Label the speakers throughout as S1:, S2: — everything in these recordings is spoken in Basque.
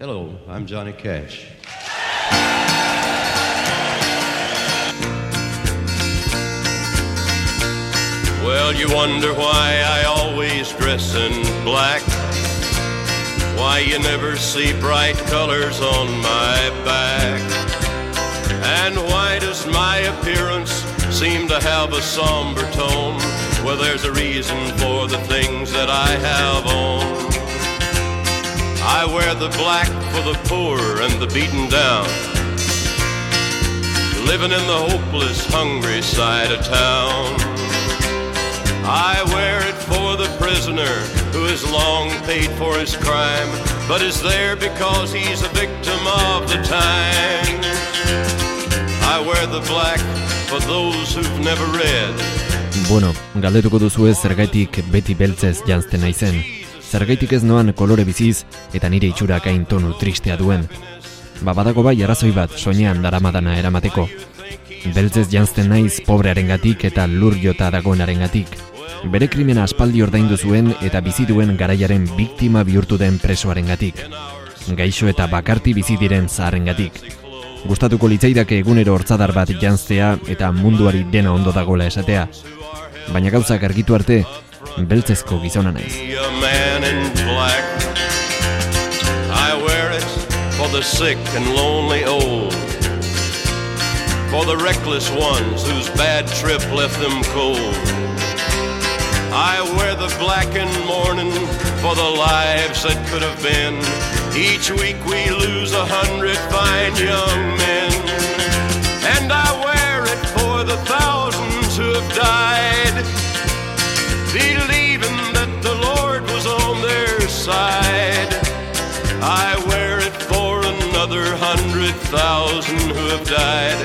S1: Hello, I'm Johnny Cash. Well, you wonder why I always dress in black. Why you never see bright colors on my back. And why does my appearance seem to have a somber tone? Well, there's a reason for the things that I have on. I wear the black for the poor and the beaten down. Living in the hopeless, hungry side of town. I wear it for the prisoner who has long paid for his crime, but is there because he's a victim of the time. I wear the black for those who've never read.
S2: Bueno, galdetuko duzu ez zergaitik beti beltzez jantzten naizen. Zergaitik ez noan kolore biziz eta nire itxurak hain tonu tristea duen. Ba badago bai arrazoi bat soinean daramadana eramateko. Beltzez jantzten naiz pobrearengatik eta lur jota dagoenarengatik. Bere krimena aspaldi ordaindu zuen eta bizi duen garaiaren biktima bihurtu den presoarengatik. Gaixo eta bakarti bizi diren zaharrengatik. Gustatuko litzaidake egunero hortzadar bat jantztea eta munduari dena ondo dagoela esatea. Baina gauzak argitu arte, beltzezko gizona naiz.
S1: I wear it for the sick and lonely old. For the reckless ones whose bad trip left them cold. I wear the black in mourning for the lives that could have been. Each week we lose a hundred fine young men. And I wear it for the thousands who have died I wear it for another hundred thousand who have died,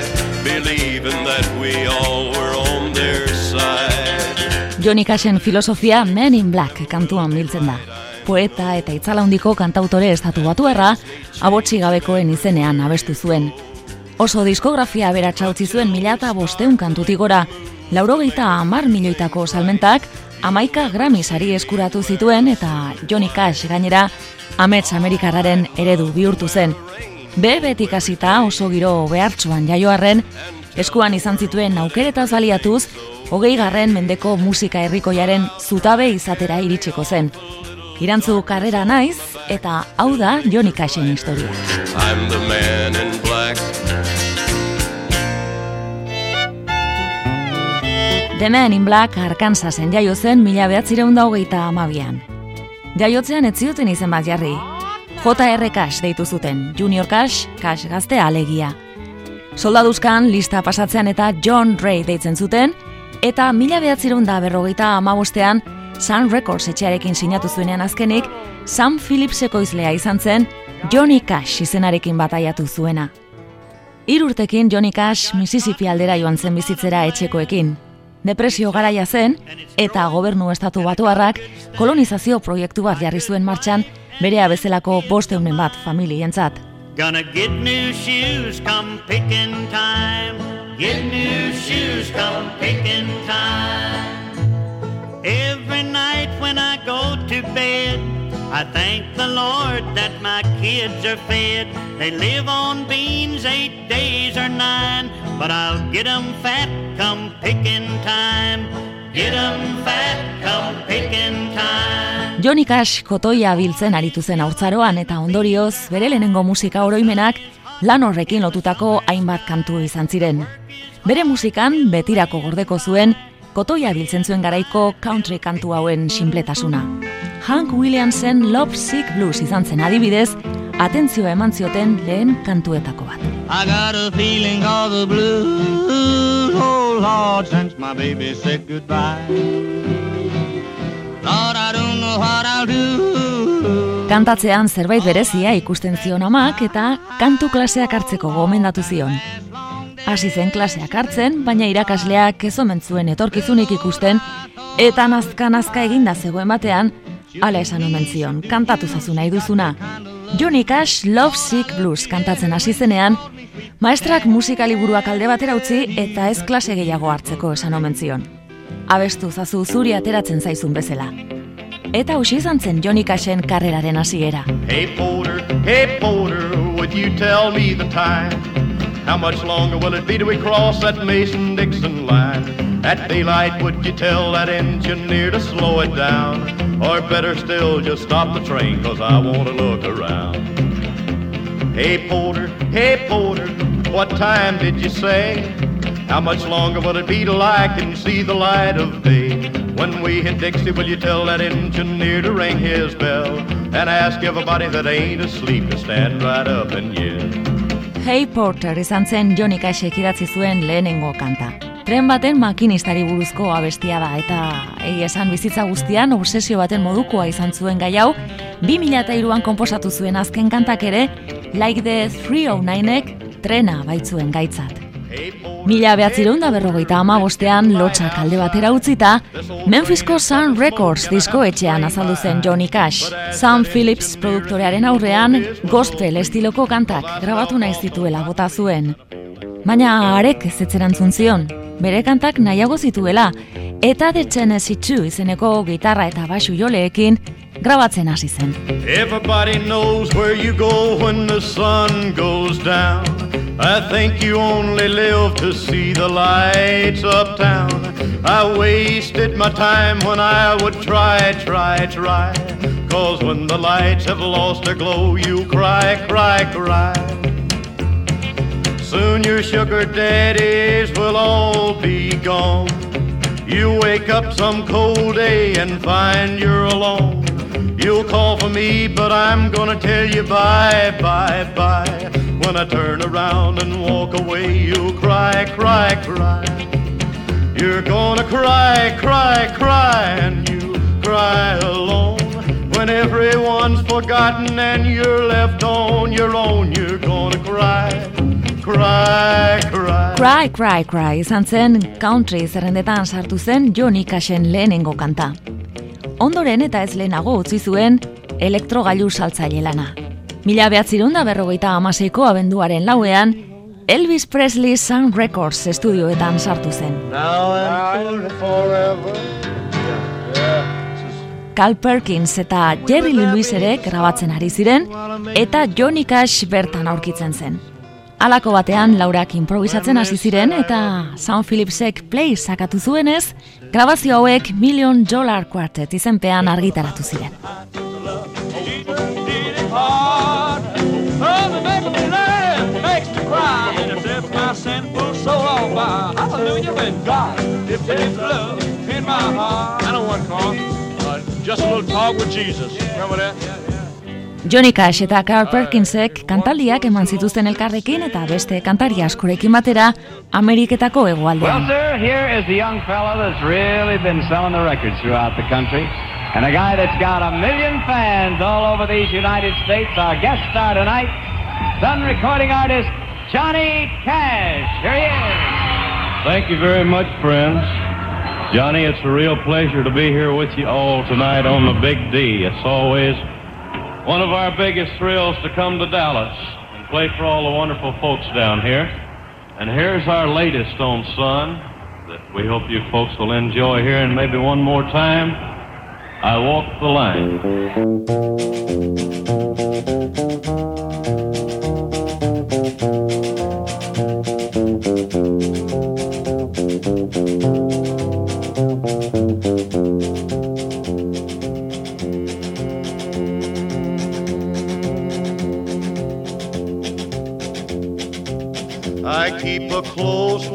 S1: believing that we all were on their side.
S3: Johnny Cashen filosofia Men in Black kantuan biltzen da. Poeta eta itzala handiko kantautore estatu batuerra, abotsi gabekoen izenean abestu zuen. Oso diskografia aberatsa utzi zuen mila eta bosteun kantutik gora, laurogeita amar milioitako salmentak, amaika Grammy sari eskuratu zituen eta Johnny Cash gainera amets Amerikarraren eredu bihurtu zen. Be betik hasita oso giro behartsuan jaioarren, eskuan izan zituen aukeretaz baliatuz, hogei garren mendeko musika herrikoiaren zutabe izatera iritsiko zen. Irantzu karrera naiz, eta hau da Johnny Cashen historia.
S1: I'm the man in black.
S3: The Man in Black Arkansasen jaio zen mila behatzireun hogeita amabian. Jaiotzean ez zioten izen bat jarri. J.R. Cash deitu zuten, Junior Cash, Cash gazte alegia. Soldaduzkan lista pasatzean eta John Ray deitzen zuten, eta mila behatzireun da berrogeita amabostean Sun Records etxearekin sinatu zuenean azkenik, Sam Phillips ekoizlea izan zen Johnny Cash izenarekin bataiatu zuena. Irurtekin Johnny Cash Mississippi aldera joan zen bizitzera etxekoekin. Depresio garaia zen, eta gobernu estatu batuarrak kolonizazio proiektu bat jarri zuen martxan berea bezalako bosteunen bat familientzat.
S4: Gonna get new shoes come picking time. Get new shoes come picking time. Every night when I go to bed, I thank the Lord that my kids are fed. They live on beans eight days or nine, but I'll get 'em fat come picking time. Get 'em fat come picking time.
S3: Johnny Cash kotoia biltzen aritu zen haurtzaroan eta ondorioz bere lehenengo musika oroimenak lan horrekin lotutako hainbat kantu izan ziren. Bere musikan betirako gordeko zuen kotoia biltzen zuen garaiko country kantu hauen sinpletasuna. Hank Williamsen Love Sick Blues izan zen adibidez, atentzioa eman zioten lehen kantuetako bat.
S4: I got a feeling all the blues, oh Lord, since my baby said goodbye. Lord, I don't know what I'll do.
S3: Kantatzean zerbait berezia ikusten zion amak eta kantu klaseak hartzeko gomendatu zion. Hasi zen klaseak hartzen, baina irakasleak ez omen zuen etorkizunik ikusten, eta nazka-nazka eginda zegoen batean, ala esan omen zion, kantatu zazu nahi duzuna. Johnny Cash Love Sick Blues kantatzen hasi zenean, maestrak musika liburuak alde batera utzi eta ez klase gehiago hartzeko esan omen zion. Abestu zazu zuri ateratzen zaizun bezala. Eta usi izan zen Johnny Cashen karreraren hasiera.
S5: Hey Porter, hey Porter, would you tell me the time? How much longer will it be till we cross that Mason-Dixon line? At daylight, would you tell that engineer to slow it down? Or better still, just stop the train, cause I want to look around. Hey Porter, hey Porter, what time did you say? How much longer will it be till I can see the light of day? When we hit Dixie, will you tell that engineer to ring his bell? And ask everybody that ain't asleep to stand right up and yell.
S3: Hey Porter izan zen Johnny Cashek idatzi zuen lehenengo kanta. Tren baten makinistari buruzko abestia da eta egi esan bizitza guztian obsesio baten modukoa izan zuen gai hau, 2002an konposatu zuen azken kantak ere, Like the 309ek trena baitzuen gaitzat. Mila behatzireun da berrogeita ama bostean lotxak alde batera utzita, Memphisko Sun Records disko etxean azaldu zen Johnny Cash. Sam Phillips produktorearen aurrean gospel estiloko kantak grabatu nahi zituela bota zuen. Baina arek ez etzerantzun zion, bere kantak nahiago zituela, eta Tennessee 2 izeneko gitarra eta basu joleekin grabatzen hasi zen.
S5: Everybody knows where you go when the sun goes down. I think you only live to see the lights uptown. I wasted my time when I would try, try, try. Cause when the lights have lost their glow, you cry, cry, cry. Soon your sugar daddies will all be gone. You wake up some cold day and find you're alone. You'll call for me, but I'm gonna tell you bye, bye, bye. When I turn around and walk away, you'll cry, cry, cry. You're gonna cry, cry, cry, and you cry alone. When everyone's forgotten and you're left on your own, you're gonna cry, cry, cry.
S3: Cry, Cry, Cry izan zen country zerrendetan sartu zen Johnny Cashen lehenengo kanta. Ondoren eta ez lehenago utzi zuen elektrogailu saltzaile lana. Mila behatzirun da berrogeita amaseiko abenduaren lauean, Elvis Presley Sound Records estudioetan sartu zen. Carl Perkins eta Jerry Lee Lewis ere grabatzen ari ziren eta Johnny Cash bertan aurkitzen zen. Halako batean Laurak improvisatzen hasi ziren eta Sound Phillipsek play sakatu zuenez, grabazio hauek Million Dollar Quartet izenpean argitaratu ziren.
S6: Just a little talk with Jesus. Remember that?
S3: Johnny Cash eta Carl Perkinsek kantaldiak eman zituzten elkarrekin eta beste kantari askorekin batera Ameriketako
S7: Well, sir, here is the young fella that's really been selling the records throughout the country. And a guy that's got a million fans all over these United States. Our guest star tonight, son recording artist Johnny Cash. Here he is.
S8: Thank you very much, friends. Johnny, it's a real pleasure to be here with you all tonight on the Big D. It's always one of our biggest thrills to come to Dallas and play for all the wonderful folks down here. And here's our latest on Sun that we hope you folks will enjoy hearing maybe one more time, I Walk the Line.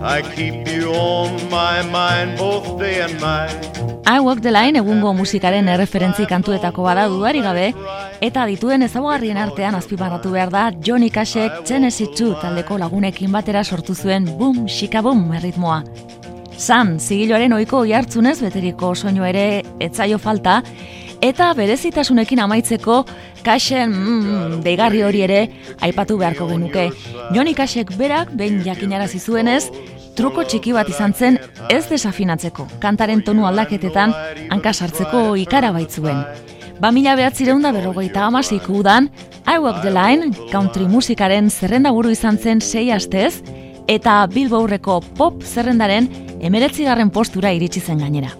S5: I keep you on my mind both day and night.
S3: I Walk the Line egungo musikaren erreferentzi kantuetako bada dudari gabe, eta dituen ezagugarrien artean azpimarratu behar da Johnny Cashek Genesis 2 taldeko lagunekin batera sortu zuen Boom Shika Boom erritmoa. San, zigiloaren oiko jartzunez beteriko soinu ere etzaio falta, eta berezitasunekin amaitzeko Cashen mm, deigarri hori ere aipatu beharko genuke. Johnny Cashek berak behin jakinarazi zuenez, truko txiki bat izan zen ez desafinatzeko, kantaren tonu aldaketetan hanka sartzeko ikara baitzuen. Ba mila behatzireun da berrogeita amasik udan, I Walk the Line, country musikaren zerrenda buru izan zen sei astez, eta Billboardreko pop zerrendaren emeretzigarren postura iritsi zen gainera.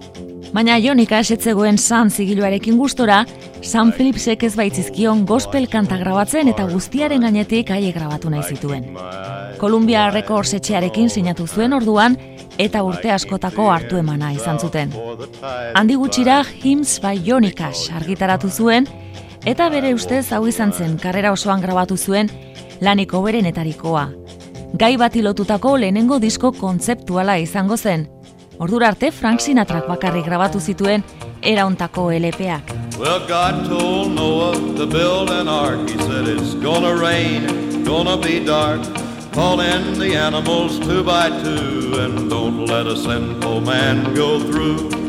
S3: Baina Jonika esetzegoen San zigiluarekin gustora, San Philipsek ez baitzizkion gospel kanta grabatzen eta guztiaren gainetik aie grabatu nahi zituen. Columbia Records etxearekin sinatu zuen orduan eta urte askotako hartu emana izan zuten. Handi gutxira Hymns by Jonikas argitaratu zuen eta bere ustez hau izan zen karrera osoan grabatu zuen laniko berenetarikoa. Gai bat ilotutako lehenengo disko kontzeptuala izango zen, Ordura arte Frank Sinatra bakarrik grabatu zituen erauntako LPak.
S1: Well, God told Noah to build an ark. He said it's gonna rain, gonna be dark. Call in the animals two by two and don't let a sinful man go through.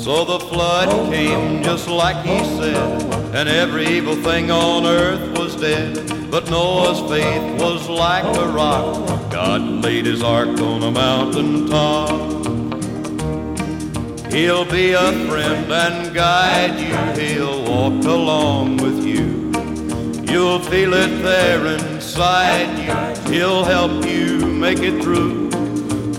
S1: So the flood came just like he said, and every evil thing on earth was dead. But Noah's faith was like a rock. God laid his ark on a mountain top. He'll be a friend and guide you. He'll walk along with you. You'll feel it there inside you. He'll help you make it through.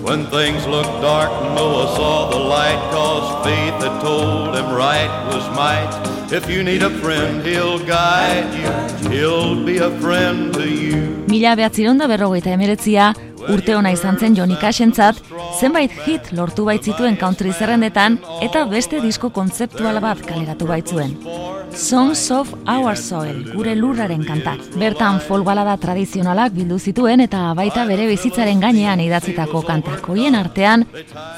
S1: When things looked dark, Noah saw the light, cause faith had told him right was might. If you need a friend, he'll guide you, he'll be a friend to you.
S3: Mila behatziron da berrogeita emeretzia, urte ona izan zen Johnny Cashentzat, zenbait hit lortu baitzituen country zerrendetan eta beste disko kontzeptual bat kaleratu baitzuen. Songs of Our Soil, gure lurraren kantak. Bertan folk balada tradizionalak bildu zituen eta baita bere bizitzaren gainean idatzitako kantak. Hoien artean,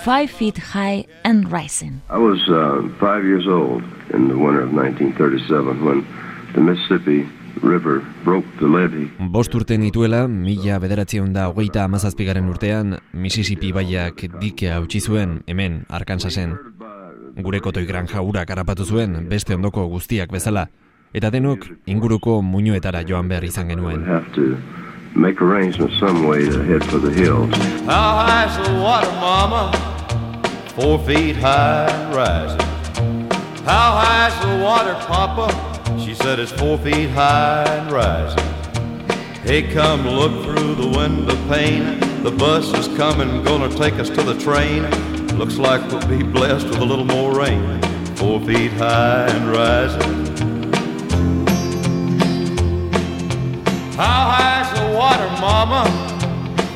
S3: Five Feet High and Rising.
S9: I was uh, five years old in the winter of 1937 when the Mississippi River broke the levee.
S2: Bost urte nituela, mila bederatzen da hogeita amazazpigaren urtean, Mississippi baiak dike hautsi zuen hemen Arkansasen. Gure kotoi granja urak harrapatu zuen beste ondoko guztiak bezala, eta denok inguruko muñoetara joan behar izan genuen.
S9: Have to make arrangements some way to head for the hills.
S1: How high's the water, mama? Four feet high and rising. How high's the water, papa? She said it's four feet high and rising. Hey, come look through the window pane. The bus is coming, gonna take us to the train. Looks like we'll be blessed with a little more rain. Four feet high and rising. How high's the water, mama?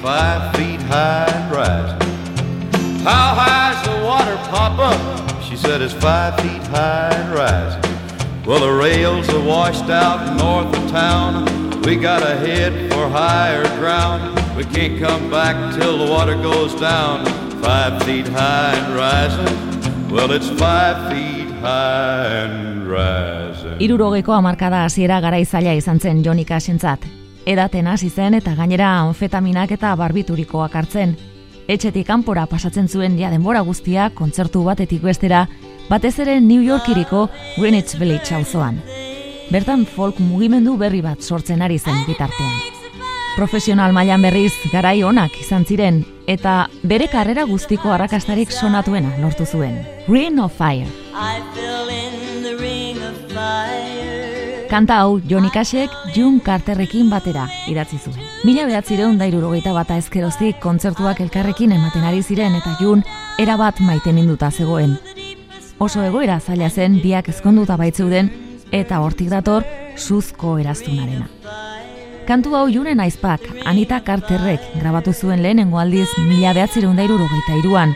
S1: Five feet high and rising. How high's the water, papa? She said it's five feet high and rising. Well, the rails are washed out north of town. We gotta head for higher ground. We can't come back till the water goes down. Five feet high and rising. Well, it's five feet high and rising.
S3: Irurogeko hamarkada hasiera gara izaila izan zen Jonika esentzat. Edaten hasi zen eta gainera anfetaminak eta barbiturikoak hartzen. Etxetik kanpora pasatzen zuen ja denbora guztia kontzertu batetik bestera, batez ere New Yorkiriko Greenwich Village auzoan. Bertan folk mugimendu berri bat sortzen ari zen bitartean. Profesional mailan berriz garai onak izan ziren eta bere karrera guztiko arrakastarik sonatuena lortu zuen. Ring of Fire. Kanta hau Johnny Cashek June Carterrekin batera idatzi zuen. Mila behatzireun da irurogeita bata ezkeroztik kontzertuak elkarrekin ematen ari ziren eta June erabat maite minduta zegoen. Oso egoera zaila zen biak ezkonduta baitzeuden eta hortik dator suzko eraztunarena. Kantu hau junen aizpak, Anita Carterrek grabatu zuen lehenengo aldiz mila behatzireun da irurogeita iruan.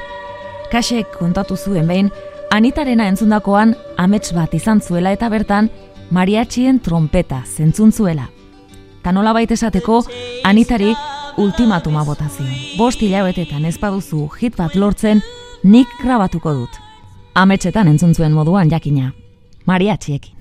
S3: Kasek kontatu zuen behin, Anitarena entzundakoan amets bat izan zuela eta bertan mariatxien trompeta zentzun zuela. Ta nola baita esateko, anitari ultimatuma botazio. Bost hilabetetan ez baduzu hit bat lortzen, nik grabatuko dut. Ametxetan entzun zuen moduan jakina. Mariatxiekin.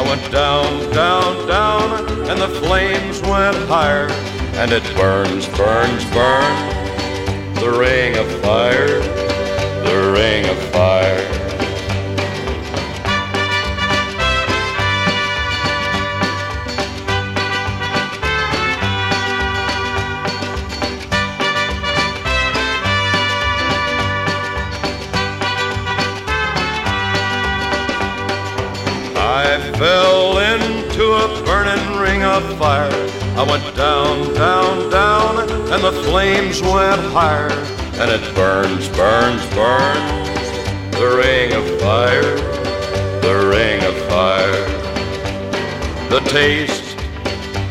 S1: I went down, down, down, and the flames went higher. And it burns, burns, burns, the ring of fire, the ring of fire. I went down, down, down, and the flames went higher. And it burns, burns, burns, the ring of fire, the ring of fire. The taste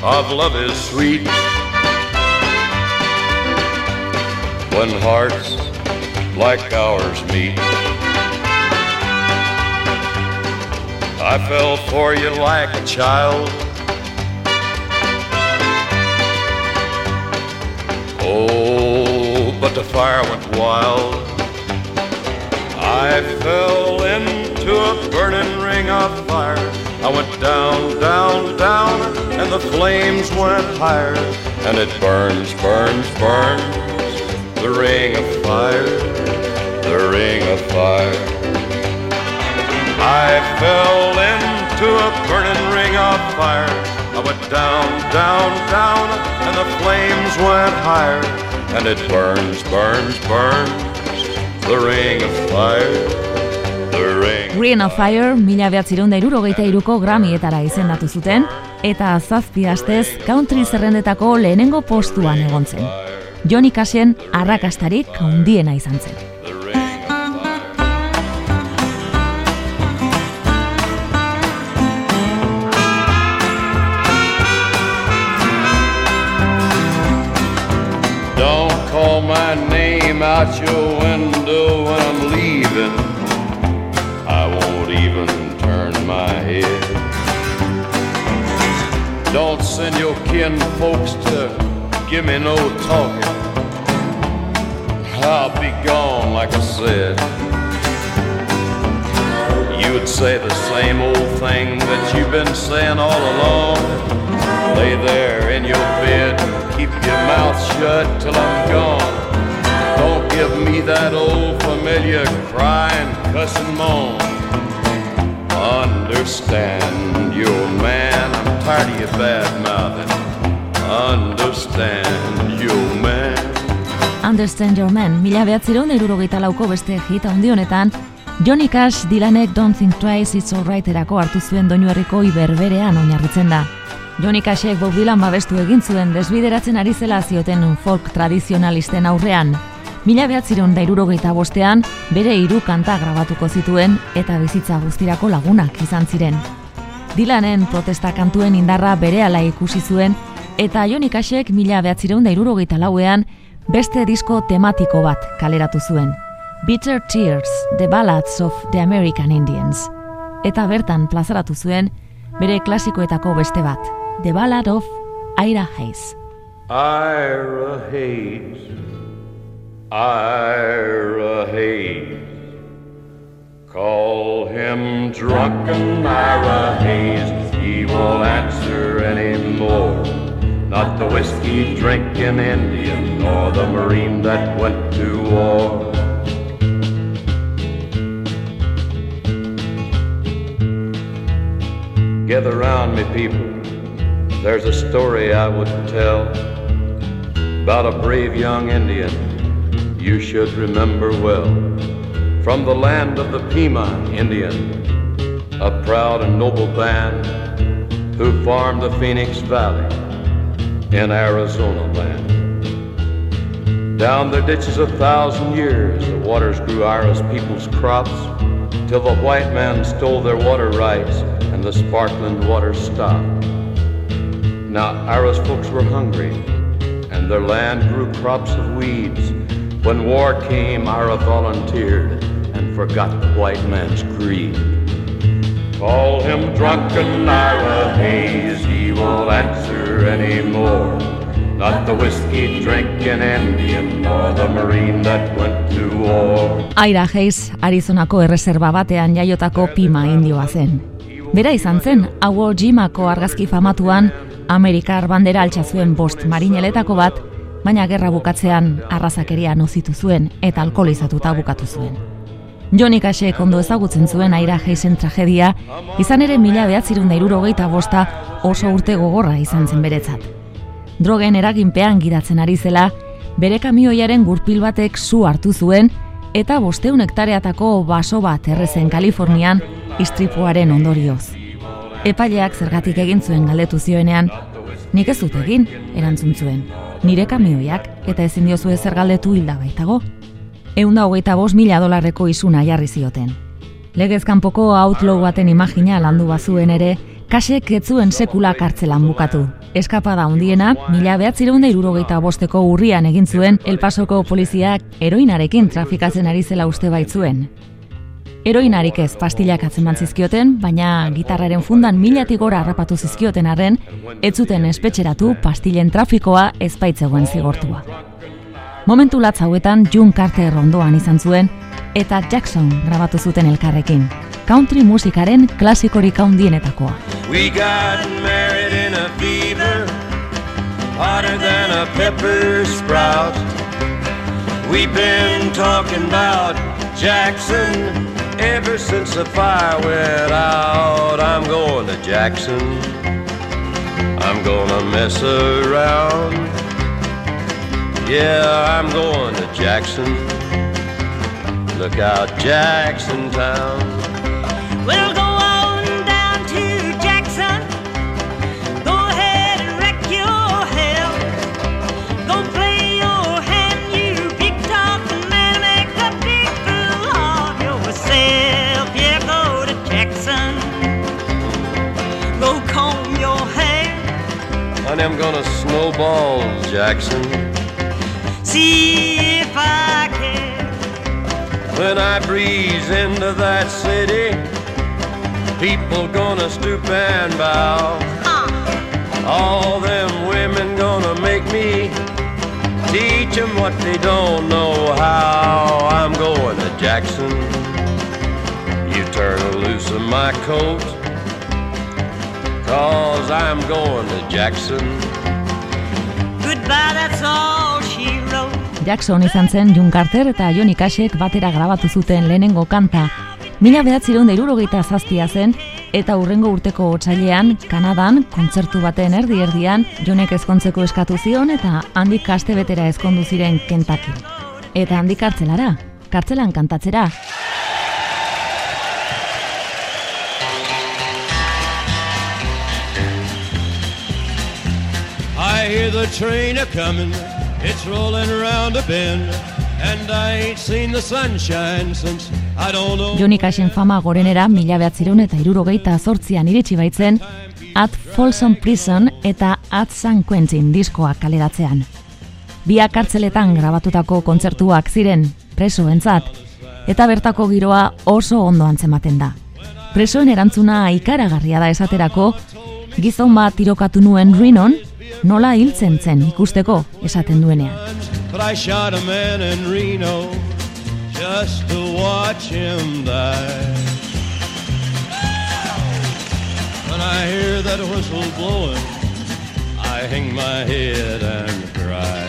S1: of love is sweet when hearts like ours meet. I fell for you like a child. But the fire went wild. I fell into a burning ring of fire. I went down, down, down, and the flames went higher. And it burns, burns, burns, the ring of fire, the ring of fire. I fell into a burning ring of fire. I went down, down, down, and the flames went higher. And it burns, burns, burns, the ring of fire, the ring.
S3: Ring of Fire mila behatzireun da irurogeita iruko Grammyetara izendatu zuten, eta zazpi astez country zerrendetako lehenengo postuan egon zen. Johnny Cashen arrakastarik handiena izan zen.
S1: Name out your window when I'm leaving. I won't even turn my head. Don't send your kin folks to give me no talking. I'll be gone, like I said. You would say the same old thing that you've been saying all along. Lay there in your bed and keep your mouth shut till I'm gone. Give me that old familiar crying, cussing moan. Understand, you old man, I'm tired of your bad mouthing. Understand, you old man.
S3: Understand Your Man, mila behatzireun irurogeita lauko beste hit handi honetan, Johnny Cash Dylanek Don't Think Twice It's Alright erako hartu zuen doinu iberberean oinarritzen da. Johnny Cashek Bob Dylan babestu egin zuen desbideratzen ari zela zioten folk tradizionalisten aurrean. Mila behatzireun da irurogeita bostean, bere hiru kanta grabatuko zituen eta bizitza guztirako lagunak izan ziren. Dylanen protesta kantuen indarra berehala ikusi zuen, eta Johnny Cashek mila behatzireun da irurogeita lauean, beste disko tematiko bat kaleratu zuen. Bitter Tears, The Ballads of the American Indians. Eta bertan plazaratu zuen, bere klasikoetako beste bat, The Ballad of Ira Hayes.
S1: Ira Hayes, Ira Hayes. Call him drunken Ira Hayes, he won't answer anymore. Not the whiskey drinking Indian, nor the Marine that went to war. Gather round me, people. There's a story I would tell about a brave young Indian you should remember well. from the land of the Pima Indian, a proud and noble band who farmed the Phoenix Valley in Arizona land. Down their ditches a thousand years, the waters grew Ira's people's crops, till the white man stole their water rights and the sparkling water stopped. Now Ira's folks were hungry, and their land grew crops of weeds. When war came, Ira volunteered and forgot the white man's greed. Call him drunken Ira Hayes, he won't answer anymore. Not the whiskey drinking Indian, nor the Marine that went to war.
S3: Aira Hayes, Arizonako erreserba batean jaiotako pima indioa zen. Bera izan zen, Awo Jimako argazki famatuan, Amerikar bandera altxa zuen bost marineletako bat, baina gerra bukatzean arrazakeria nozitu zuen eta alkoholizatuta bukatu zuen. Johnny Cashek ondo ezagutzen zuen aira Hayesen tragedia, izan ere mila behatzirun da bosta oso urte gogorra izan zen beretzat. Drogen eraginpean gidatzen ari zela, bere kamioiaren gurpil batek zu hartu zuen, eta bosteun hektareatako baso bat errezen Kalifornian istripuaren ondorioz. Epaileak zergatik egin zuen galdetu zioenean, nik ez dut egin, erantzun zuen. Nire kamioiak eta ezin diozu ezer galdetu hilda baitago. Eunda hogeita bos mila dolarreko izuna jarri zioten. Legez kanpoko outlaw baten imagina landu bazuen ere, kasek etzuen sekula kartzelan bukatu. Eskapada hundiena, mila behatzireunda irurogeita bosteko urrian egin zuen Elpasoko poliziak eroinarekin trafikatzen ari zela uste baitzuen. Eroinarik ez pastillak atzeman zizkioten, baina gitarraren fundan milatik gora harrapatu zizkioten arren, ez zuten espetxeratu pastillen trafikoa ezpaitzegoen zigortua. Momentu latz hauetan June Carter ondoan izan zuen, eta Jackson grabatu zuten elkarrekin. Country musikaren klasikorik handienetakoa.
S5: We got married in a fever Hotter than a pepper sprout We've been talking about Jackson Ever since the fire went out. I'm going to Jackson. I'm gonna mess around. Yeah, I'm going to Jackson. Look out Jackson Town.
S10: We'll go Jackson. See if I can.
S1: When I breeze into that city, people gonna stoop and bow. All them women gonna make me teach 'em what they don't know how. I'm going to Jackson. You turn loose of my coat, cause I'm going to Jackson.
S3: Jackson izan zen June Carter eta Johnny Cashek batera grabatu zuten lehenengo kanta. Mila behatzireun da zazpia zen, eta urrengo urteko otsailean, Kanadan, kontzertu baten erdi-erdian, Jonek ezkontzeko eskatu zion eta handik kaste betera ezkondu ziren Kentucky. Eta handik kartzelara, kartzelan kantatzera,
S5: hear the train a comin', it's rollin' around a bend, and I ain't seen the sunshine since I don't know.
S3: Johnny Cashen fama gorenera mila behatzireun eta irurogeita zortzian iritsi baitzen, At Folsom Prison eta At San Quentin diskoak kaleratzean. Biak kartzeletan grabatutako kontzertuak ziren presoentzat, eta bertako giroa oso ondo antzematen da. Presoen erantzuna ikaragarria da esaterako, gizon bat tirokatu nuen Renon, nola hiltzen zen ikusteko esaten duenean.
S5: But I hear that whistle blowing, I hang my head and cry.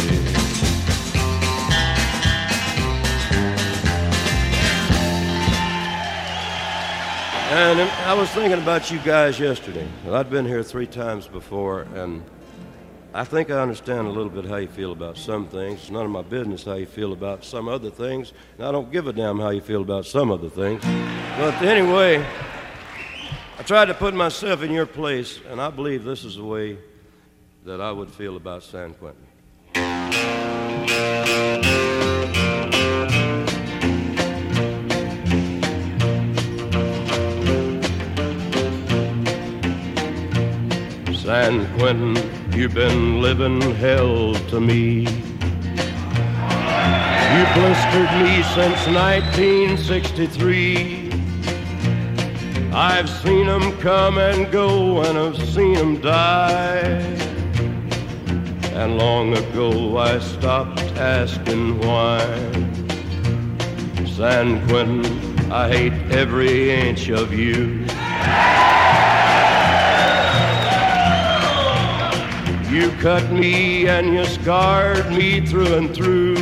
S5: And um, I was thinking about you guys yesterday. I'd been here three times before, and I think I understand a little bit how you feel about some things. It's none of my business how you feel about some other things, and I don't give a damn how you feel about some other things. But anyway, I tried to put myself in your place, and I believe this is the way that I would feel about San Quentin. San Quentin, you've been living hell to me. You blistered me since 1963. I've seen 'em come and go, and I've seen 'em die. And long ago I stopped asking why. San Quentin, I hate every inch of you. You cut me and you scarred me through and through.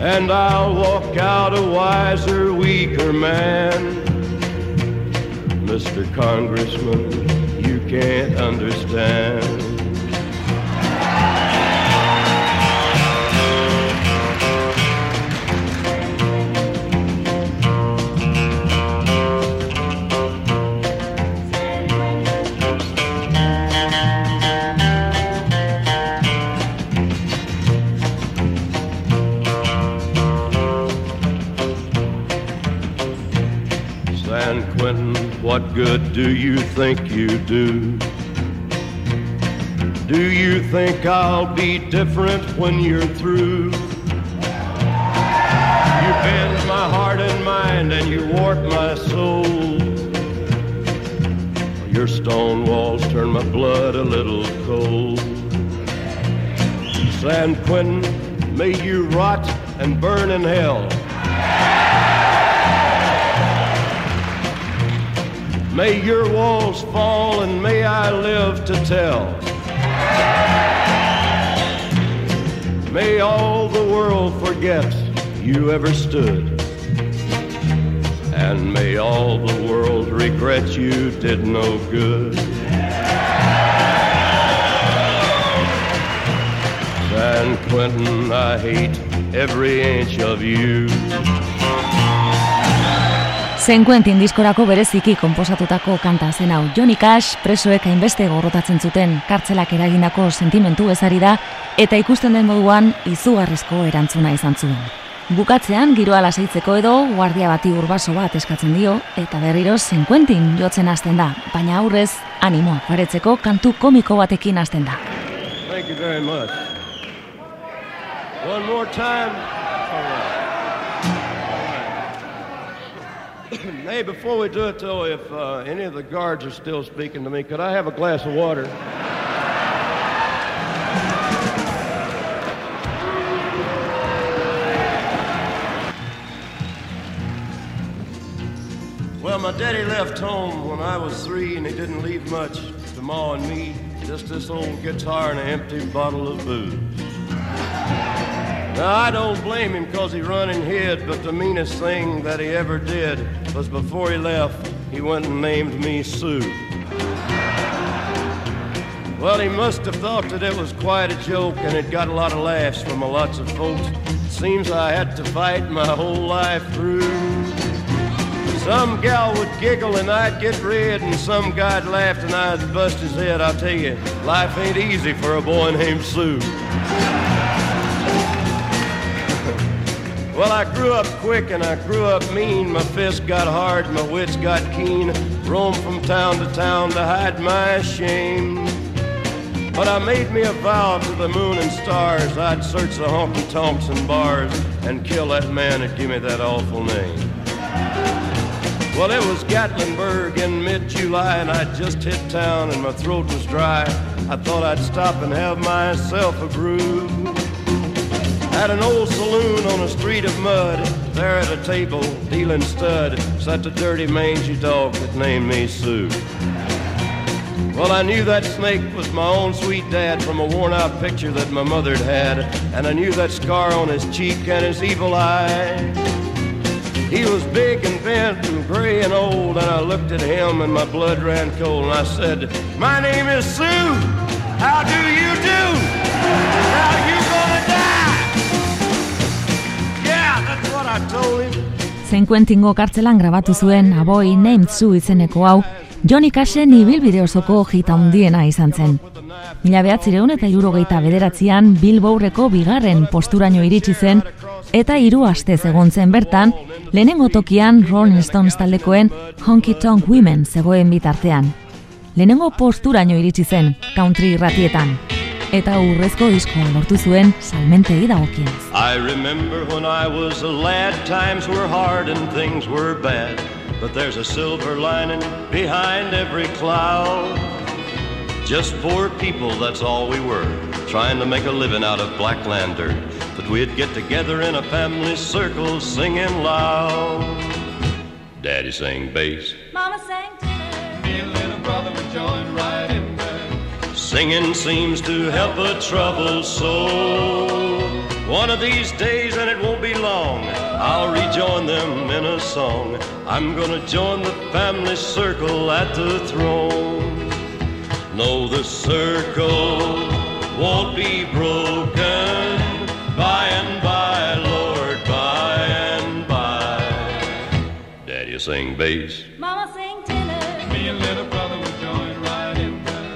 S5: And I'll walk out a wiser, weaker man. Mr. Congressman, you can't understand. Good do you think you do? Do you think I'll be different when you're through? You bend my heart and mind and you warp my soul. Your stone walls turn my blood a little cold. San Quentin, may you rot and burn in hell. May your walls fall and may I live to tell. May all the world forget you ever stood. And may all the world regret you did no good. San Quentin, I hate every inch of you.
S3: Zen Quentin diskorako bereziki konposatutako kanta zen hau. Johnny Cash presoek hainbeste gorrotatzen zuten kartzelak eragindako sentimentu ezari da eta ikusten den moduan izugarrizko erantzuna izan zuen. Bukatzean giroa lasaitzeko edo guardia bati urbaso bat eskatzen dio eta berriro Zen Quentin jotzen hasten da, baina aurrez animoa paretzeko kantu komiko batekin hasten da.
S5: Thank you very much. One more time. hey, before we do it, though, if uh, any of the guards are still speaking to me, could I have a glass of water? Well, my daddy left home when I was three, and he didn't leave much to Ma and me. Just this old guitar and an empty bottle of booze. Now, I don't blame him because he run and hid, but the meanest thing that he ever did was before he left, he went and named me Sue. Well, he must have thought that it was quite a joke and it got a lot of laughs from a lots of folks. Seems I had to fight my whole life through. Some gal would giggle and I'd get red, and some guy'd laugh and I'd bust his head. I'll tell you, life ain't easy for a boy named Sue. Well, I grew up quick and I grew up mean. My fists got hard, my wits got keen. Roamed from town to town to hide my shame. But I made me a vow to the moon and stars I'd search the honky tonks and bars and kill that man that gave me that awful name. Well, it was Gatlinburg in mid July, and I'd just hit town and my throat was dry. I thought I'd stop and have myself a brew. At an old saloon on a street of mud, there at a table, dealing stud, sat the dirty mangy dog that named me Sue. Well, I knew that snake was my own sweet dad from a worn out picture that my mother'd had, and I knew that scar on his cheek and his evil eye. He was big and bent and gray and old, and I looked at him and my blood ran cold, and I said, My name is Sue. How do you do? Now you
S3: Zen Quentingo kartzelan grabatu zuen Aboy Named Sue izeneko hau, Johnny Cashen ibilbide osoko jita handiena izan zen. Mila behatzireun eta irurogeita bederatzean Billboardeko bigarren posturaino iritsi zen eta hiru astez egon zen bertan, lehenengo tokian Rolling Stones taldekoen Honky Tonk Women zegoen bitartean. Lehenengo posturaino iritsi zen country irratietan, eta urrezko diskoa lortu zuen salmentei dagokienez.
S1: I remember when I was a lad, times were hard and things were bad. But there's a silver lining behind every cloud. Just poor people, that's all we were, trying to make a living out of black lantern. But we'd get together in a family circle singing loud. Daddy sang bass,
S11: Mama sang tenor.
S1: Me and little brother would join right in there. Singing seems to help a troubled soul. One of these days, and it won't be long, I'll rejoin them in a song. I'm gonna join the family circle at the throne. No, the circle won't be broken by and by, Lord, by and by. Daddy sing bass.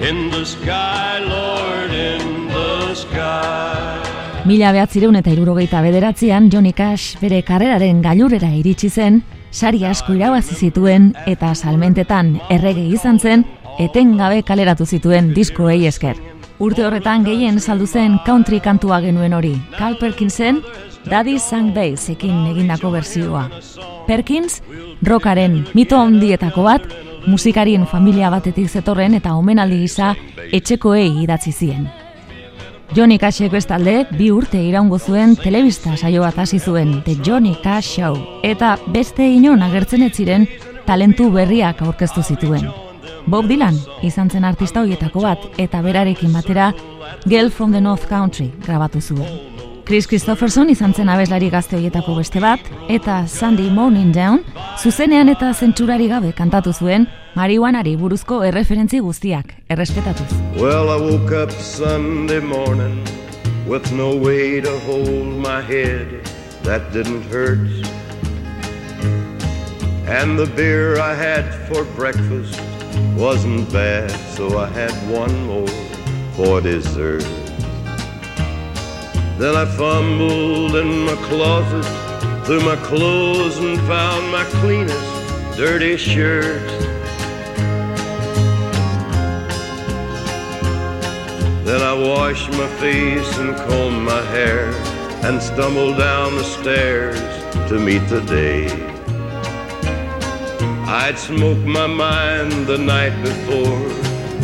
S1: In the sky, Lord, in the sky.
S3: Mila behatzireun eta irurogeita bederatzean Johnny Cash bere karreraren gailurrera iritsi zen, sari asko irabazi zituen eta salmentetan errege izan zen, etengabe kaleratu zituen diskoei esker. Urte horretan gehien saldu zen country kantua genuen hori, Carl Perkinsen Daddy Sang Bass ekin egindako berzioa. Perkins, rockaren mito handietako bat, musikarien familia batetik zetorren eta omenaldi gisa etxekoei idatzi zien. Johnny Cashek bestalde bi urte iraungo zuen telebista saio bat hasi zuen The Johnny Cash Show eta beste inon agertzen ez ziren talentu berriak aurkeztu zituen. Bob Dylan izan zen artista hoietako bat eta berarekin batera Girl from the North Country grabatu zuen. Chris Christopherson izan zen abeslari gazte hoietako beste bat eta Sandy Morning Down zuzenean eta zentsurari gabe kantatu zuen marihuanari buruzko erreferentzi guztiak errespetatuz.
S1: Well, I woke up Sunday morning with no way to hold my head. That didn't hurt. And the beer I had for breakfast wasn't bad, so I had one more for dessert. Then I fumbled in my closet through my clothes and found my cleanest dirty shirt. Then I washed my face and combed my hair and stumbled down the stairs to meet the day. I'd smoked my mind the night before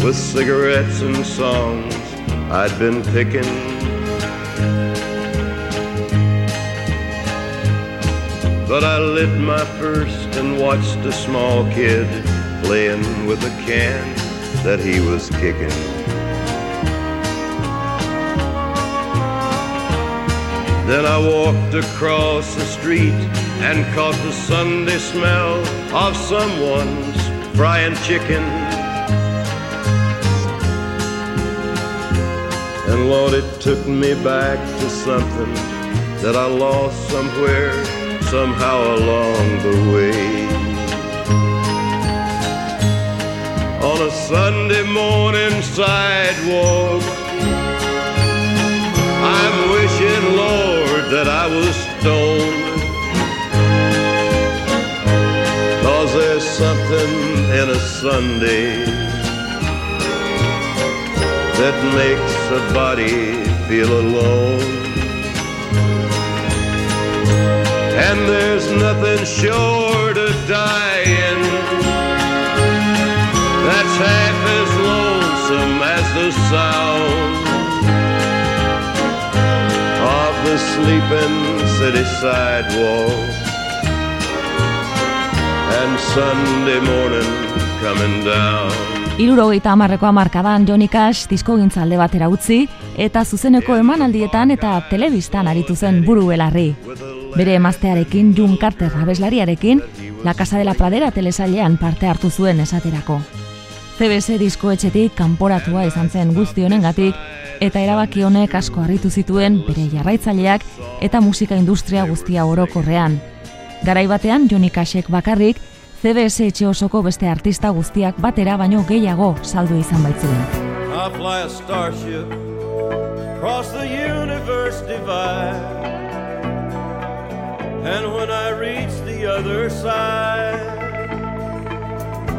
S1: with cigarettes and songs I'd been picking. But I lit my first and watched a small kid playing with a can that he was kicking. Then I walked across the street and caught the Sunday smell of someone's frying chicken. And Lord, it took me back to something that I lost somewhere, somehow along the way. On a Sunday morning sidewalk, I'm wishing, Lord, that I was stoned. Cause there's something in a Sunday that makes a body feel alone. And there's nothing short of dying that's half as lonesome as the sound of the sleeping city sidewalk and Sunday morning coming down.
S3: Irurogeita hamarreko hamarkadan Johnny Cash disko alde batera utzi eta zuzeneko emanaldietan eta telebistan aritu zen buru belarri. Bere emaztearekin, June Carter abeslariarekin, La Casa de la Pradera telesailean parte hartu zuen esaterako. CBS diskoetxetik kanporatua izan zen guzti honengatik eta erabaki honek asko harritu zituen bere jarraitzaileak eta musika industria guztia orokorrean. Garai batean Johnny Cashek bakarrik CBS etxe osoko beste artista guztiak batera baino gehiago saldu izan baitzuen.
S1: I fly a starship across the universe divide. And when I reach the other side,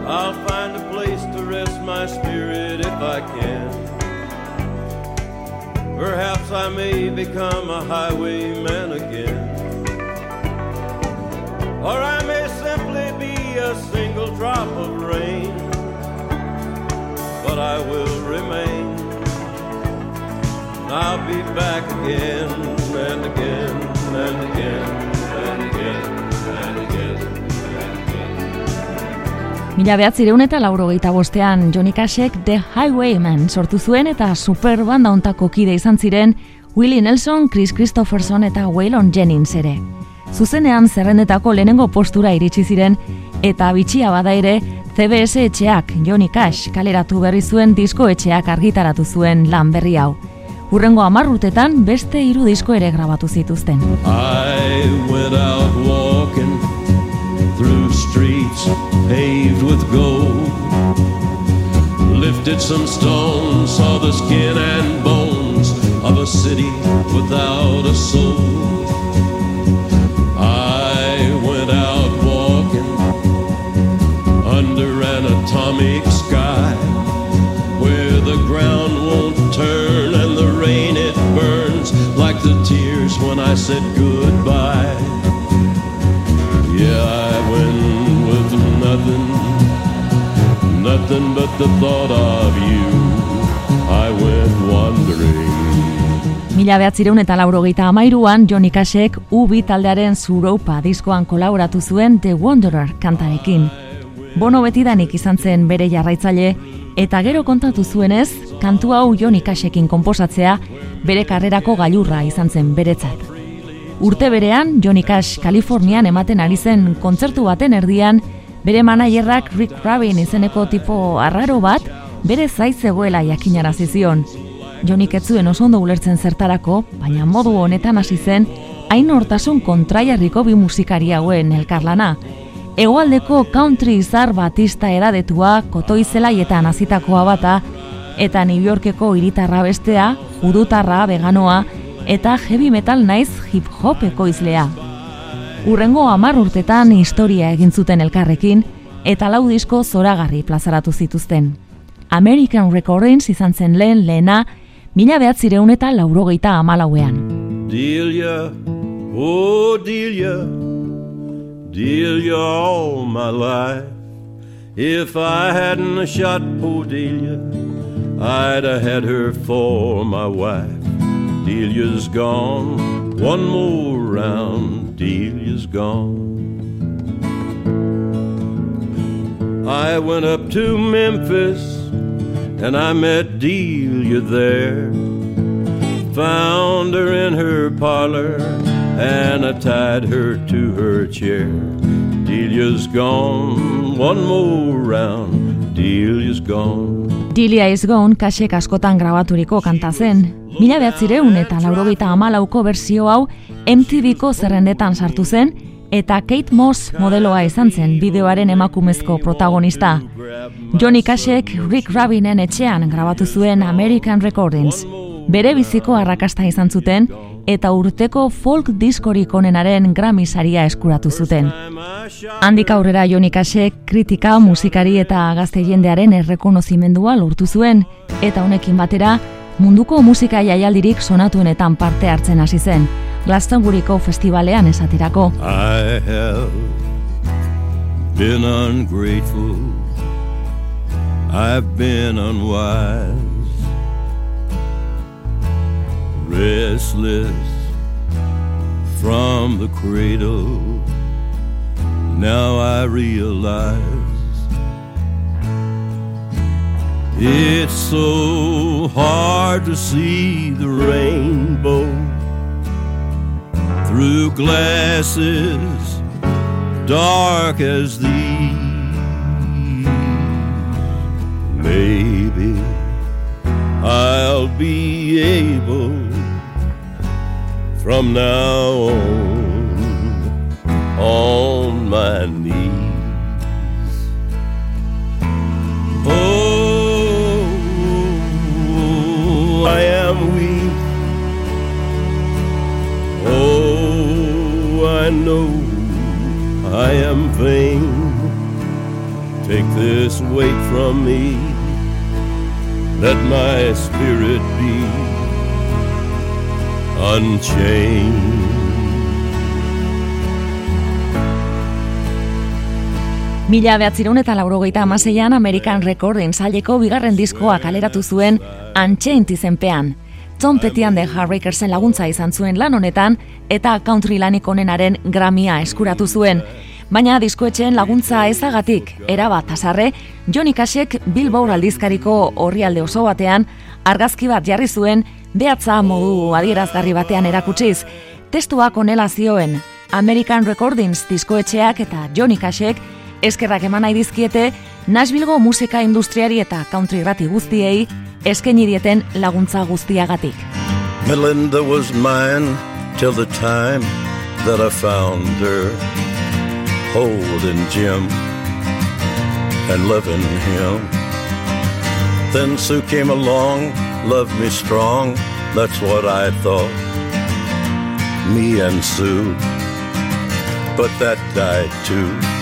S1: I'll find a place to rest my spirit if I can. Perhaps I may become a highwayman again. Or I may simply be a single drop of rain. But I will remain. I'll be back again and again and again
S3: Mila behatzireun eta laurogeita bostean Johnny Cashek The Highwayman sortu zuen eta super banda ontako kide izan ziren Willie Nelson, Chris Christopherson eta Waylon Jennings ere. Zuzenean zerrendetako lehenengo postura iritsi ziren eta bitxia bada ere CBS etxeak Johnny Cash kaleratu berri zuen disko etxeak argitaratu zuen lan berri hau. Hurrengo amarrutetan beste hiru disko ere grabatu zituzten.
S1: I went out walking through streets paved with gold. Lifted some stones, saw the skin and bones of a city without a soul. I said goodbye. Yeah, I went with nothing, nothing but the thought of you. I went wandering.
S3: Mila behatzireun eta laurogeita amairuan Johnny Cashek ubi taldearen zuroupa diskoan kolaboratu zuen The Wanderer kantarekin. Bono betidanik izan zen bere jarraitzaile eta gero kontatu zuenez, kantu hau Johnny Cashekin konposatzea bere karrerako gailurra izan zen beretzat. Urte berean, Johnny Cash Kalifornian ematen ari zen kontzertu baten erdian, bere manajerrak Rick Rabin izeneko tipo arraro bat, bere zaiz zegoela jakinarazi zion. Johnny ez zuen oso ondo ulertzen zertarako, baina modu honetan hasi zen, hain hortasun kontraiarriko bi musikari hauen elkarlana. Hegoaldeko country izar batista edadetua, kotoizelaietan hazitakoa bata, eta New Yorkeko hiritarra bestea, judutarra, veganoa, eta heavy metal naiz hip hop ekoizlea. Urrengo hamar urtetan historia egin zuten elkarrekin, eta lau disko zoragarri plazaratu zituzten. American Recordings izan zen lehen lehena, mila behatzireun eta laurogeita amalauean.
S1: Delia, oh Delia, Delia all my life. If I hadn't shot poor Delia, I'd have had her for my wife. Delia's gone, one more round, Delia's gone. I went up to Memphis and I met Delia there.
S12: found her in her parlor and I tied her to her chair. Delia's gone, one more round, Delia's gone.
S3: Delia is Gone kasek askotan grabaturiko kanta zen. Mila behatzireun eta laurogeita amalauko berzio hau MTVko zerrendetan sartu zen, eta Kate Moss modeloa izan zen bideoaren emakumezko protagonista. Johnny Cashek Rick Rabinen etxean grabatu zuen American Recordings. Bere biziko arrakasta izan zuten, eta urteko folk diskorik onenaren Grammy saria eskuratu zuten. Handik aurrera Johnny Cashek kritika, musikari eta gazte jendearen errekonozimendua lortu zuen, eta honekin batera, munduko musika jaialdirik sonatuenetan parte hartzen hasi zen, Glastonburyko festivalean esaterako.
S12: I have been ungrateful. I've been unwise. Restless from the cradle. Now I realize it's so hard to see the rainbow through glasses dark as these. Maybe I'll be able from now on on my knees. I know I am vain. Take this weight from me. Let my spirit be unchained.
S3: Mila behatzireun eta laurogeita amaseian American Recording zaileko bigarren diskoa kaleratu zuen Unchained izenpean. Tom Petian de Heartbreakersen laguntza izan zuen lan honetan eta country lanik onenaren Grammya eskuratu zuen. Baina diskoetxeen laguntza ezagatik, erabat azarre, Johnny Cashek Billboard aldizkariko orrialde oso batean argazki bat jarri zuen behatza modu adierazgarri batean erakutsiz. Testuak onela zioen, American Recordings diskoetxeak eta Johnny Cashek eskerrak eman nahi dizkiete Nashvillego musika industriari eta country rati guztiei eskaini dieten laguntza guztiagatik.
S12: Melinda was mine till the time that I found her holding Jim and loving him. Then Sue came along, loved me strong, that's what I thought. Me and Sue, but that died too.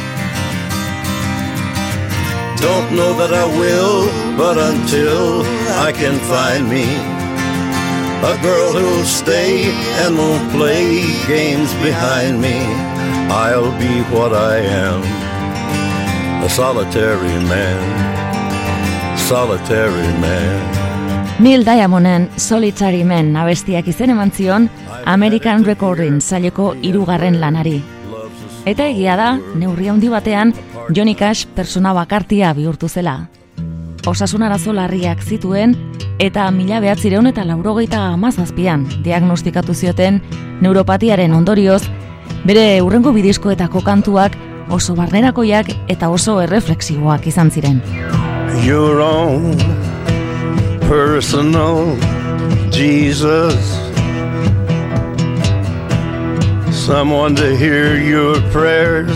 S12: Don't know that I will, but until I can find me a girl who'll stay and won't play games behind me, I'll be what I am a solitary man, solitary man.
S3: Neil Diamonden Solitary Men abestiak izen eman zion American Recording zaileko hirugarren lanari. Eta egia da, neurri handi batean, Johnny Cash persona bakartia bihurtu zela. Osasun arazo larriak zituen, eta mila behatzireun eta laurogeita amazazpian diagnostikatu zioten neuropatiaren ondorioz, bere urrengo bidizkoetako kantuak oso barnerakoiak eta oso erreflexiboak izan ziren.
S12: Your own personal Jesus. Someone to hear your prayers,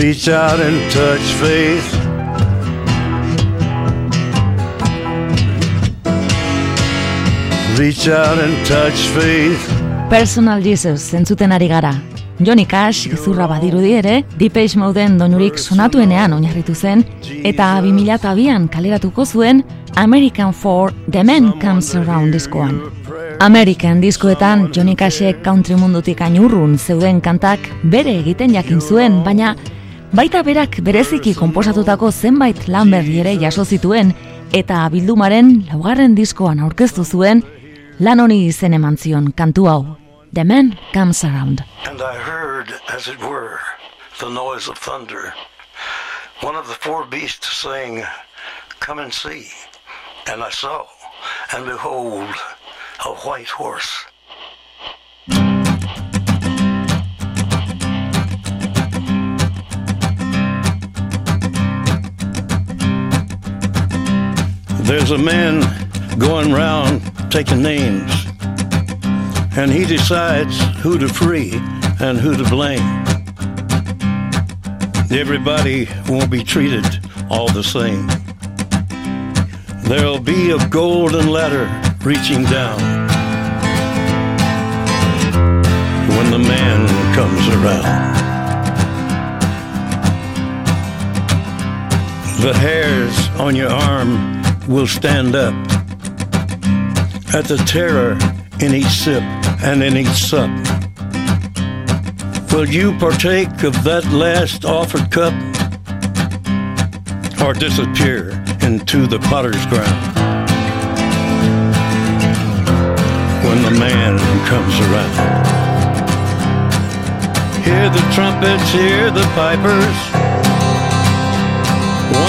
S12: Reach out and touch faith. Reach out and touch faith.
S3: Personal Jesus zentzuten ari gara. Johnny Cash, izurra badirudi ere, Deep Age Moden doinurik sonatuenean oinarritu zen, eta 2002an kaleratuko zuen American for The Man Comes Around diskoan. American diskoetan Johnny Cashek country mundutik ainurrun zeuden kantak bere egiten jakin zuen, baina baita berak bereziki konposatutako zenbait lan berri ere jaso zituen, eta bildumaren laugarren diskoan aurkeztu zuen, lan honi izen eman zion kantu hau. The Man Comes Around.
S13: And I heard, as it were, the noise of thunder. One of the four beasts saying, Come and see. And I saw, and behold, a white horse.
S12: There's a man going round taking names, and he decides who to free and who to blame. Everybody won't be treated all the same. There'll be a golden ladder reaching down when the man comes around. The hairs on your arm will stand up at the terror in each sip and in each sup. Will you partake of that last offered cup or disappear into the potter's ground when the man comes around? Hear the trumpets, hear the pipers.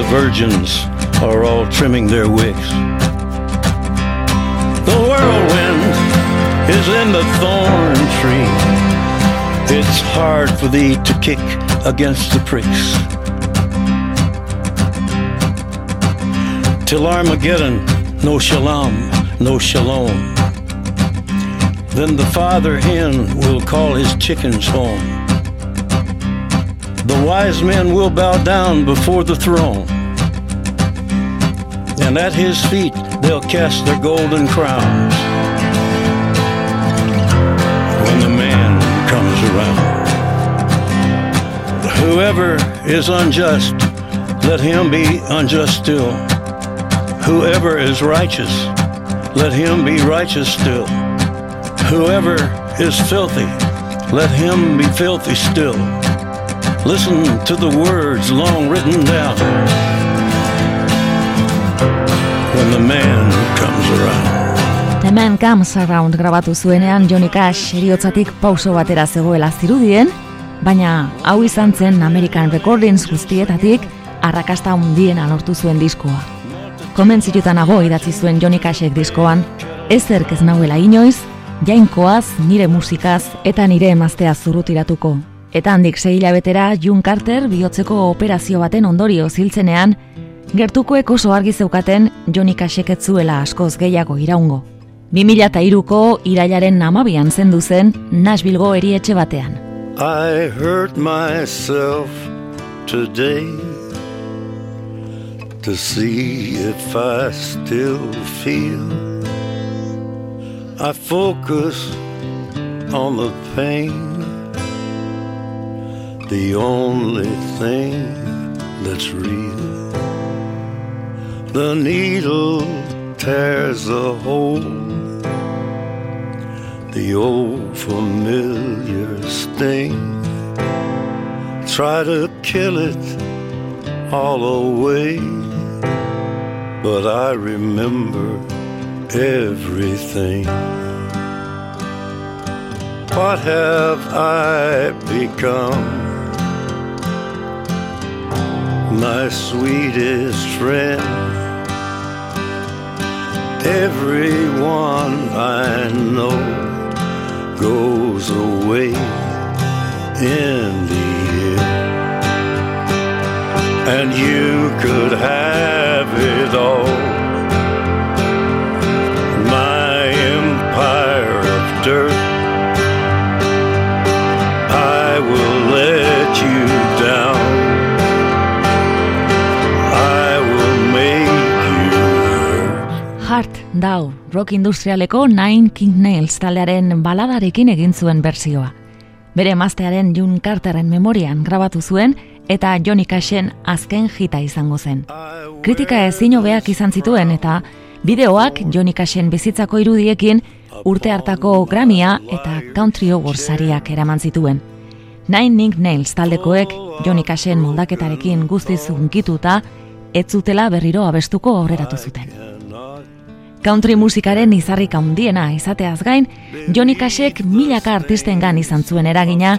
S12: The virgins are all trimming their wicks. The whirlwind is in the thorn tree. It's hard for thee to kick against the pricks. Till Armageddon, no shalom, no shalom. Then the father hen will call his chickens home. The wise men will bow down before the throne. And at his feet they'll cast their golden crowns. When the man comes around. Whoever is unjust, let him be unjust still. Whoever is righteous, let him be righteous still. Whoever is filthy, let him be filthy still. Listen to the words long written down. When the man comes around.
S3: The Man Comes Around grabatu zuenean Johnny Cash eriotzatik pauso batera zegoela zirudien, baina hau izan zen American Recordings guztietatik arrakasta hundiena lortu zuen diskoa. Komentzituta nago idatzi zuen Johnny Cashek diskoan, ezerk ez nauela inoiz, jainkoaz, nire musikaz eta nire emaztea zurrutiratuko. Eta handik sei hilabetera June Carter bihotzeko operazio baten ondorio ziltzenean, gertukoek oso argi zeukaten Johnny Cashek zuela askoz gehiago iraungo. 2003ko irailaren namabian zendu zen Nashvillego erietxe batean.
S12: I hurt myself today to see if I still feel. I focus on the pain, the only thing that's real. The needle tears a hole, the old familiar sting. Try to kill it all away, but I remember everything. What have I become? My sweetest friend. Everyone I know goes away in the end. And you could have it all. My empire of dirt. I will let you
S3: Heart Dau, rock industrialeko Nine King Nails taldearen baladarekin egin zuen bersioa. Bere emaztearen June Carterren memorian grabatu zuen eta Johnny Cashen azken jita izango zen. Kritika ezin hobeak izan zituen eta bideoak Johnny Cashen bizitzako irudiekin urte hartako Grammya eta Country Awards sariak eraman zituen. Nine King Nails taldekoek Johnny Cashen moldaketarekin guztiz hunkituta ez zutela berriro abestuko aurreratu zuten. Country musikaren izarrik handiena izateaz gain, Johnny Cashek milaka artistengan izan zuen eragina,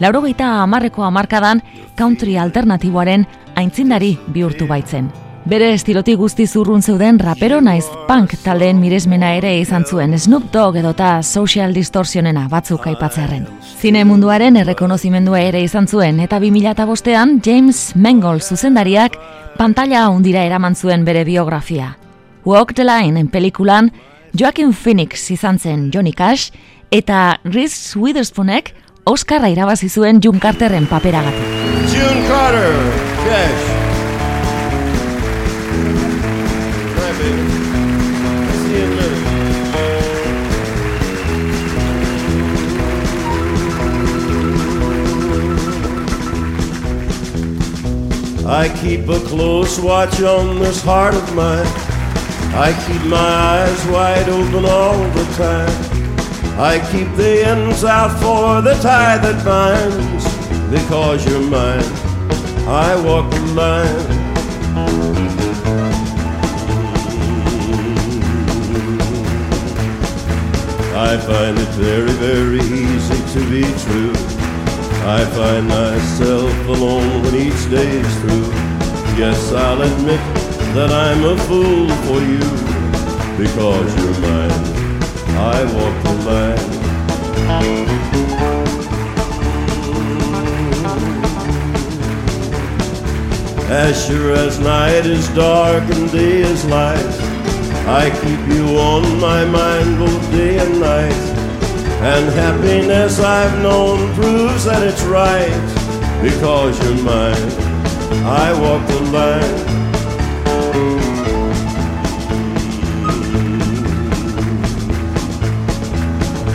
S3: laurogeita hamarreko hamarkadan country alternatiboaren aintzindari bihurtu baitzen. Bere estilotik guzti zurrun zeuden rapero naiz punk taldeen miresmena ere izan zuen Snoop Dogg edota Social Distortionena batzuk aipatzearren. Zine munduaren errekonozimendua ere izan zuen eta 2005ean James Mangold zuzendariak pantalla handira eraman zuen bere biografia. Walk the Line en pelikulan Joaquin Phoenix izan zen Johnny Cash eta Reese Witherspoonek Oscarra irabazi zuen June Carterren paperagatik.
S14: June Carter, Cash. I keep a close watch on this heart of mine. I keep my eyes wide open all the time. I keep the ends out for the tie that binds. Because you're mine, I walk the line. I find it very, very easy to be true. I find myself alone when each day's through. Yes, I'll admit that I'm a fool for you because you're mine. I walk the line. As sure as night is dark and day is light, I keep you on my mind both day and night. And happiness I've known proves that it's right because you're mine. I walk the line.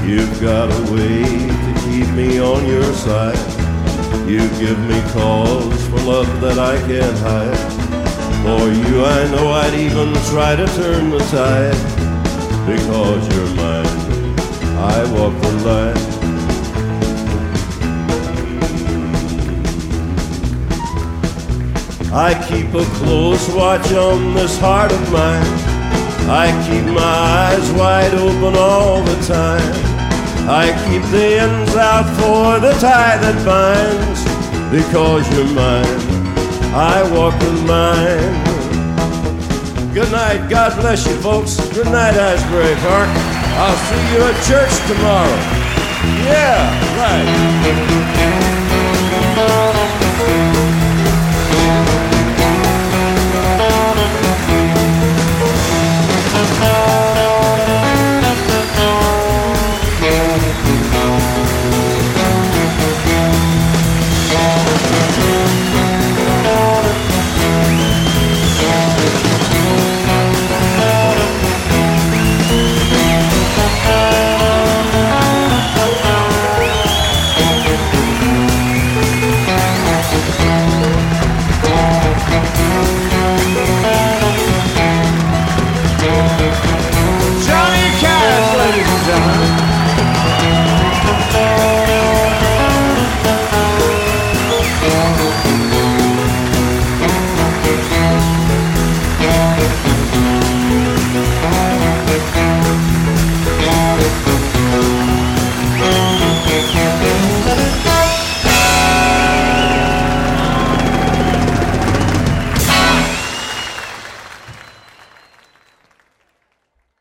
S14: You've got a way to keep me on your side. You give me cause for love that I can't hide. For you, I know I'd even try to turn the tide because you're mine. I walk the line. I keep a close watch on this heart of mine. I keep my eyes wide open all the time. I keep the ends out for the tie that binds. Because you're mine, I walk the line. Good night. God bless you, folks. Good night, Asbury Park. I'll see you at church tomorrow. Yeah, right.